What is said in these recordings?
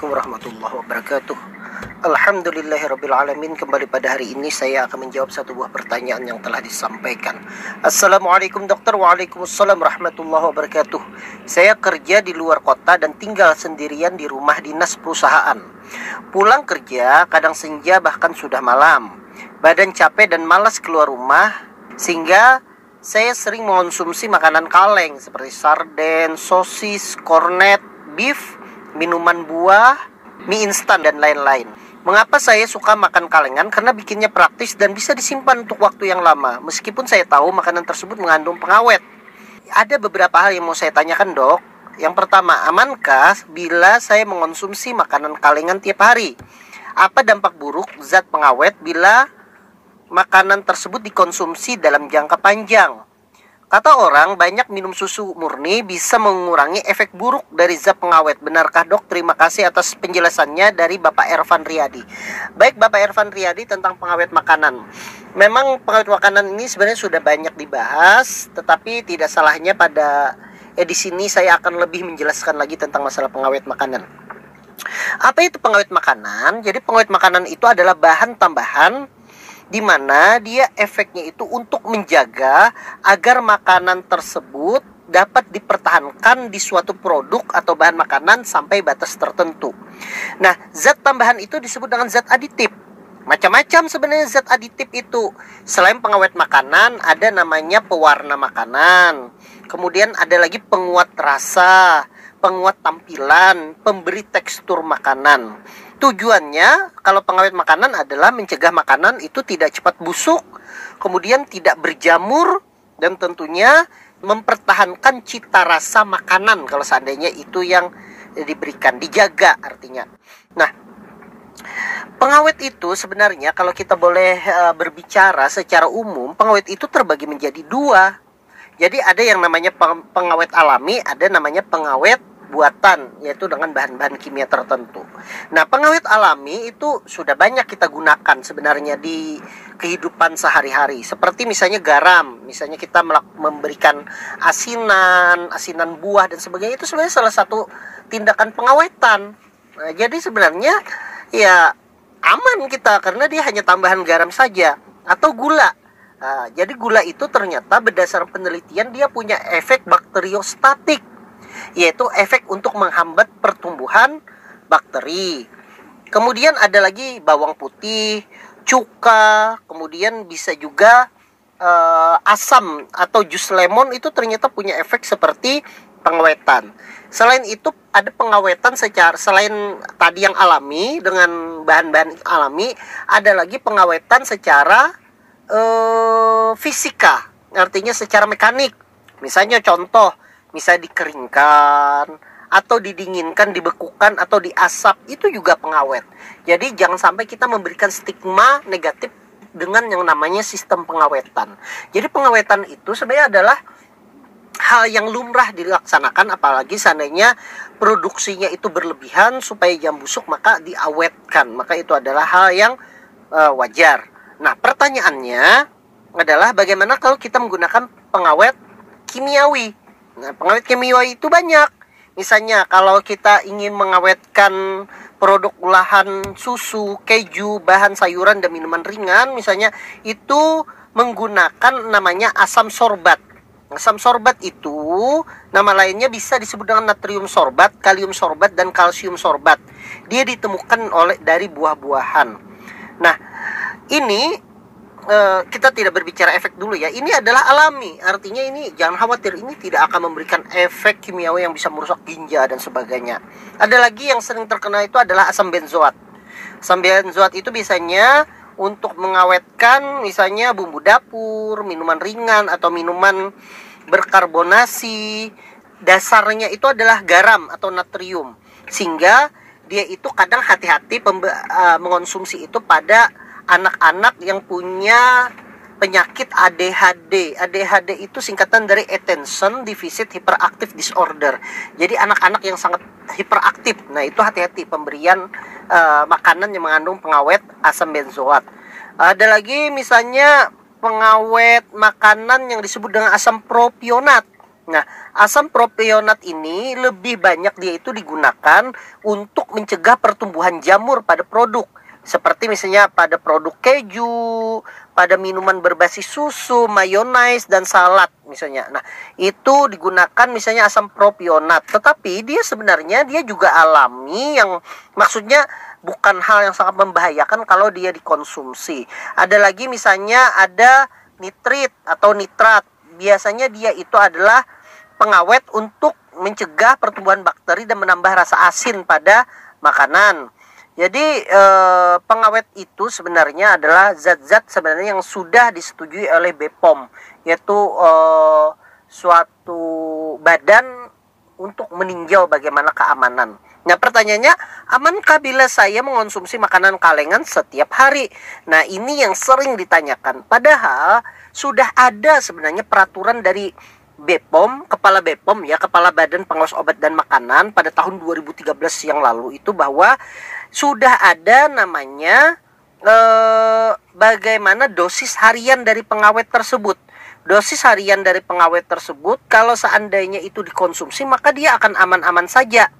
Assalamualaikum warahmatullahi wabarakatuh. Alhamdulillahirrabbilalamin Kembali pada hari ini saya akan menjawab satu buah pertanyaan yang telah disampaikan. Assalamualaikum dokter. Waalaikumsalam warahmatullahi wabarakatuh. Saya kerja di luar kota dan tinggal sendirian di rumah dinas perusahaan. Pulang kerja kadang senja bahkan sudah malam. Badan capek dan malas keluar rumah Sehingga saya sering mengonsumsi makanan kaleng Seperti sarden, sosis, kornet, beef minuman buah, mie instan dan lain-lain. Mengapa saya suka makan kalengan? Karena bikinnya praktis dan bisa disimpan untuk waktu yang lama. Meskipun saya tahu makanan tersebut mengandung pengawet. Ada beberapa hal yang mau saya tanyakan, Dok. Yang pertama, amankah bila saya mengonsumsi makanan kalengan tiap hari? Apa dampak buruk zat pengawet bila makanan tersebut dikonsumsi dalam jangka panjang? Kata orang, banyak minum susu murni bisa mengurangi efek buruk dari zat pengawet. Benarkah dok? Terima kasih atas penjelasannya dari Bapak Ervan Riyadi. Baik Bapak Ervan Riyadi tentang pengawet makanan. Memang pengawet makanan ini sebenarnya sudah banyak dibahas, tetapi tidak salahnya pada edisi ini saya akan lebih menjelaskan lagi tentang masalah pengawet makanan. Apa itu pengawet makanan? Jadi pengawet makanan itu adalah bahan tambahan di mana dia efeknya itu untuk menjaga agar makanan tersebut dapat dipertahankan di suatu produk atau bahan makanan sampai batas tertentu. Nah, zat tambahan itu disebut dengan zat aditif. Macam-macam sebenarnya zat aditif itu. Selain pengawet makanan, ada namanya pewarna makanan. Kemudian ada lagi penguat rasa, penguat tampilan, pemberi tekstur makanan. Tujuannya kalau pengawet makanan adalah mencegah makanan itu tidak cepat busuk, kemudian tidak berjamur dan tentunya mempertahankan cita rasa makanan kalau seandainya itu yang diberikan, dijaga artinya. Nah, pengawet itu sebenarnya kalau kita boleh uh, berbicara secara umum, pengawet itu terbagi menjadi dua. Jadi ada yang namanya pengawet alami, ada namanya pengawet buatan yaitu dengan bahan-bahan kimia tertentu. Nah, pengawet alami itu sudah banyak kita gunakan sebenarnya di kehidupan sehari-hari. Seperti misalnya garam, misalnya kita memberikan asinan, asinan buah dan sebagainya itu sebenarnya salah satu tindakan pengawetan. Nah, jadi sebenarnya ya aman kita karena dia hanya tambahan garam saja atau gula. Nah, jadi gula itu ternyata berdasarkan penelitian dia punya efek bakteriostatik yaitu efek untuk menghambat pertumbuhan bakteri. Kemudian ada lagi bawang putih, cuka, kemudian bisa juga uh, asam atau jus lemon itu ternyata punya efek seperti pengawetan. Selain itu ada pengawetan secara selain tadi yang alami dengan bahan-bahan alami, ada lagi pengawetan secara uh, fisika, artinya secara mekanik. Misalnya contoh misalnya dikeringkan atau didinginkan, dibekukan atau diasap itu juga pengawet. Jadi jangan sampai kita memberikan stigma negatif dengan yang namanya sistem pengawetan. Jadi pengawetan itu sebenarnya adalah hal yang lumrah dilaksanakan apalagi seandainya produksinya itu berlebihan supaya jam busuk maka diawetkan. Maka itu adalah hal yang uh, wajar. Nah, pertanyaannya adalah bagaimana kalau kita menggunakan pengawet kimiawi? Nah, pengawet kimia itu banyak. Misalnya kalau kita ingin mengawetkan produk olahan susu, keju, bahan sayuran dan minuman ringan misalnya itu menggunakan namanya asam sorbat. Asam sorbat itu nama lainnya bisa disebut dengan natrium sorbat, kalium sorbat dan kalsium sorbat. Dia ditemukan oleh dari buah-buahan. Nah, ini Eh, kita tidak berbicara efek dulu ya. Ini adalah alami, artinya ini jangan khawatir ini tidak akan memberikan efek kimiawi yang bisa merusak ginjal dan sebagainya. Ada lagi yang sering terkena itu adalah asam benzoat. Asam benzoat itu biasanya untuk mengawetkan misalnya bumbu dapur, minuman ringan atau minuman berkarbonasi. Dasarnya itu adalah garam atau natrium. Sehingga dia itu kadang hati-hati uh, mengonsumsi itu pada anak-anak yang punya penyakit ADHD. ADHD itu singkatan dari Attention Deficit Hyperactive Disorder. Jadi anak-anak yang sangat hiperaktif. Nah, itu hati-hati pemberian uh, makanan yang mengandung pengawet asam benzoat. Ada lagi misalnya pengawet makanan yang disebut dengan asam propionat. Nah, asam propionat ini lebih banyak dia itu digunakan untuk mencegah pertumbuhan jamur pada produk seperti misalnya pada produk keju, pada minuman berbasis susu, mayonnaise dan salad misalnya. Nah, itu digunakan misalnya asam propionat, tetapi dia sebenarnya dia juga alami yang maksudnya bukan hal yang sangat membahayakan kalau dia dikonsumsi. Ada lagi misalnya ada nitrit atau nitrat. Biasanya dia itu adalah pengawet untuk mencegah pertumbuhan bakteri dan menambah rasa asin pada makanan. Jadi eh, pengawet itu sebenarnya adalah zat-zat sebenarnya yang sudah disetujui oleh BPOM, yaitu eh, suatu badan untuk meninjau bagaimana keamanan. Nah pertanyaannya, amankah bila saya mengonsumsi makanan kalengan setiap hari? Nah ini yang sering ditanyakan. Padahal sudah ada sebenarnya peraturan dari BPOM, Kepala BPOM ya, Kepala Badan Pengawas Obat dan Makanan pada tahun 2013 yang lalu itu bahwa sudah ada namanya eh, bagaimana dosis harian dari pengawet tersebut. Dosis harian dari pengawet tersebut kalau seandainya itu dikonsumsi maka dia akan aman-aman saja.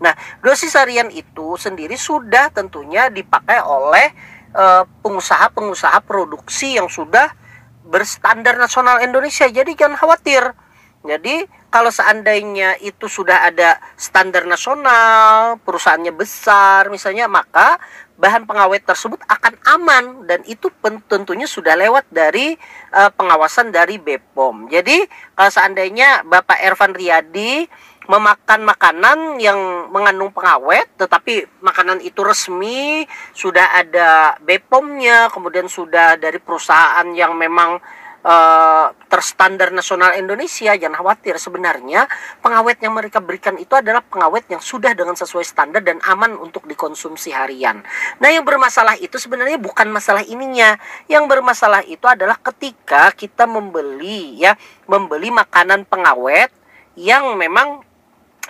Nah, dosis harian itu sendiri sudah tentunya dipakai oleh eh, pengusaha-pengusaha produksi yang sudah berstandar nasional Indonesia. Jadi jangan khawatir. Jadi kalau seandainya itu sudah ada standar nasional, perusahaannya besar misalnya, maka bahan pengawet tersebut akan aman dan itu tentunya sudah lewat dari uh, pengawasan dari BPOM. Jadi kalau seandainya Bapak Ervan Riyadi memakan makanan yang mengandung pengawet tetapi makanan itu resmi sudah ada BPOM-nya kemudian sudah dari perusahaan yang memang uh, terstandar nasional Indonesia jangan khawatir sebenarnya pengawet yang mereka berikan itu adalah pengawet yang sudah dengan sesuai standar dan aman untuk dikonsumsi harian. Nah, yang bermasalah itu sebenarnya bukan masalah ininya. Yang bermasalah itu adalah ketika kita membeli ya, membeli makanan pengawet yang memang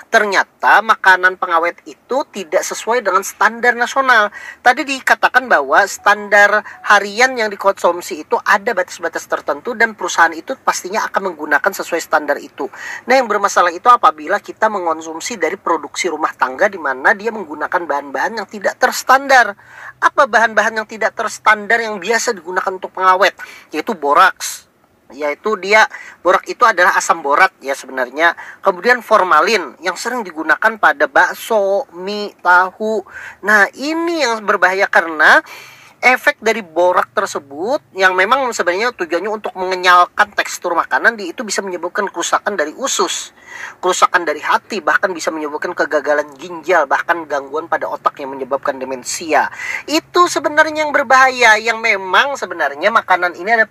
ternyata makanan pengawet itu tidak sesuai dengan standar nasional. Tadi dikatakan bahwa standar harian yang dikonsumsi itu ada batas-batas tertentu dan perusahaan itu pastinya akan menggunakan sesuai standar itu. Nah, yang bermasalah itu apabila kita mengonsumsi dari produksi rumah tangga di mana dia menggunakan bahan-bahan yang tidak terstandar. Apa bahan-bahan yang tidak terstandar yang biasa digunakan untuk pengawet? Yaitu boraks, yaitu dia borak itu adalah asam borat ya sebenarnya. Kemudian formalin yang sering digunakan pada bakso, mie, tahu. Nah, ini yang berbahaya karena efek dari borak tersebut yang memang sebenarnya tujuannya untuk mengenyalkan tekstur makanan di itu bisa menyebabkan kerusakan dari usus, kerusakan dari hati, bahkan bisa menyebabkan kegagalan ginjal, bahkan gangguan pada otak yang menyebabkan demensia. Itu sebenarnya yang berbahaya yang memang sebenarnya makanan ini ada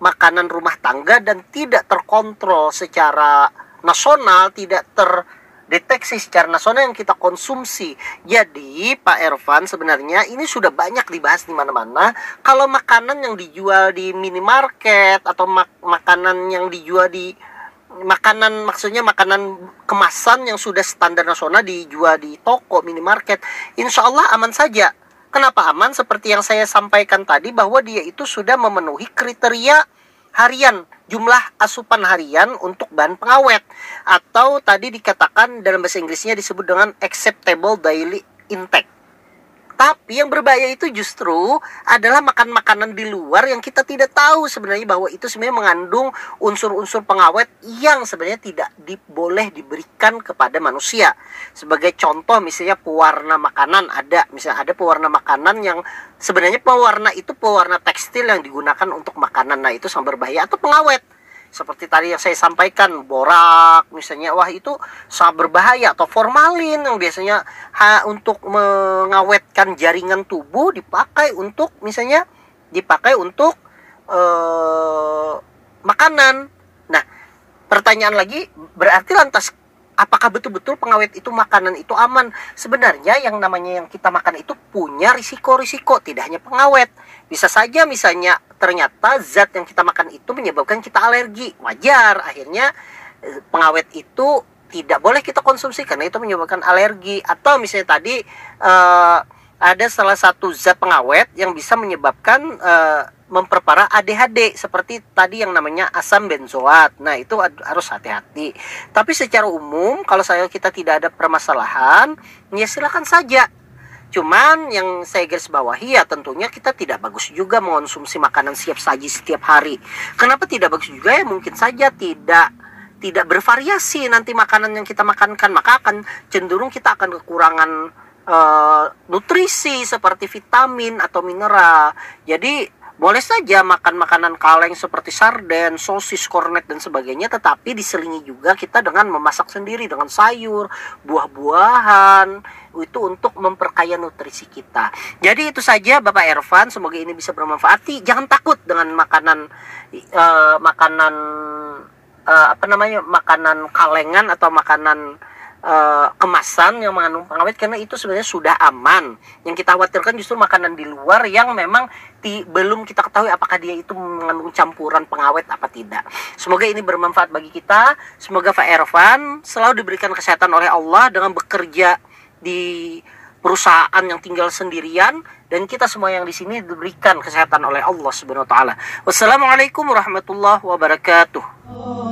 makanan rumah tangga dan tidak terkontrol secara nasional, tidak ter deteksi secara nasional yang kita konsumsi. Jadi, Pak Ervan sebenarnya ini sudah banyak dibahas di mana-mana. Kalau makanan yang dijual di minimarket atau mak makanan yang dijual di makanan maksudnya makanan kemasan yang sudah standar nasional dijual di toko minimarket, insya Allah aman saja. Kenapa aman? Seperti yang saya sampaikan tadi bahwa dia itu sudah memenuhi kriteria harian jumlah asupan harian untuk bahan pengawet atau tadi dikatakan dalam bahasa Inggrisnya disebut dengan acceptable daily intake. Tapi yang berbahaya itu justru adalah makan makanan di luar yang kita tidak tahu sebenarnya bahwa itu sebenarnya mengandung unsur-unsur pengawet yang sebenarnya tidak di, boleh diberikan kepada manusia. Sebagai contoh misalnya pewarna makanan ada, misalnya ada pewarna makanan yang sebenarnya pewarna itu pewarna tekstil yang digunakan untuk makanan. Nah, itu sangat berbahaya atau pengawet seperti tadi yang saya sampaikan borak misalnya. Wah itu sangat berbahaya atau formalin yang biasanya ha, untuk mengawetkan jaringan tubuh dipakai untuk misalnya dipakai untuk uh, makanan. Nah pertanyaan lagi berarti lantas apakah betul-betul pengawet itu makanan itu aman? Sebenarnya yang namanya yang kita makan itu punya risiko-risiko, tidak hanya pengawet. Bisa saja misalnya ternyata zat yang kita makan itu menyebabkan kita alergi. Wajar, akhirnya eh, pengawet itu tidak boleh kita konsumsi karena itu menyebabkan alergi. Atau misalnya tadi uh, ada salah satu zat pengawet yang bisa menyebabkan uh, memperparah ADHD seperti tadi yang namanya asam benzoat. Nah, itu harus hati-hati. Tapi secara umum kalau saya kita tidak ada permasalahan, ya silakan saja. Cuman yang saya garis bawahi ya tentunya kita tidak bagus juga mengonsumsi makanan siap saji setiap hari. Kenapa tidak bagus juga ya mungkin saja tidak tidak bervariasi nanti makanan yang kita makankan maka akan cenderung kita akan kekurangan uh, nutrisi seperti vitamin atau mineral. Jadi boleh saja makan makanan kaleng seperti sarden, sosis, kornet dan sebagainya tetapi diselingi juga kita dengan memasak sendiri dengan sayur, buah-buahan itu untuk memperkaya nutrisi kita. Jadi itu saja Bapak Ervan, semoga ini bisa bermanfaat. Jangan takut dengan makanan uh, makanan uh, apa namanya? makanan kalengan atau makanan uh, kemasan yang mengandung pengawet karena itu sebenarnya sudah aman. Yang kita khawatirkan justru makanan di luar yang memang ti, belum kita ketahui apakah dia itu mengandung campuran pengawet apa tidak. Semoga ini bermanfaat bagi kita. Semoga Pak Ervan selalu diberikan kesehatan oleh Allah dengan bekerja di perusahaan yang tinggal sendirian dan kita semua yang di sini diberikan kesehatan oleh Allah Subhanahu wa taala. Wassalamualaikum warahmatullahi wabarakatuh.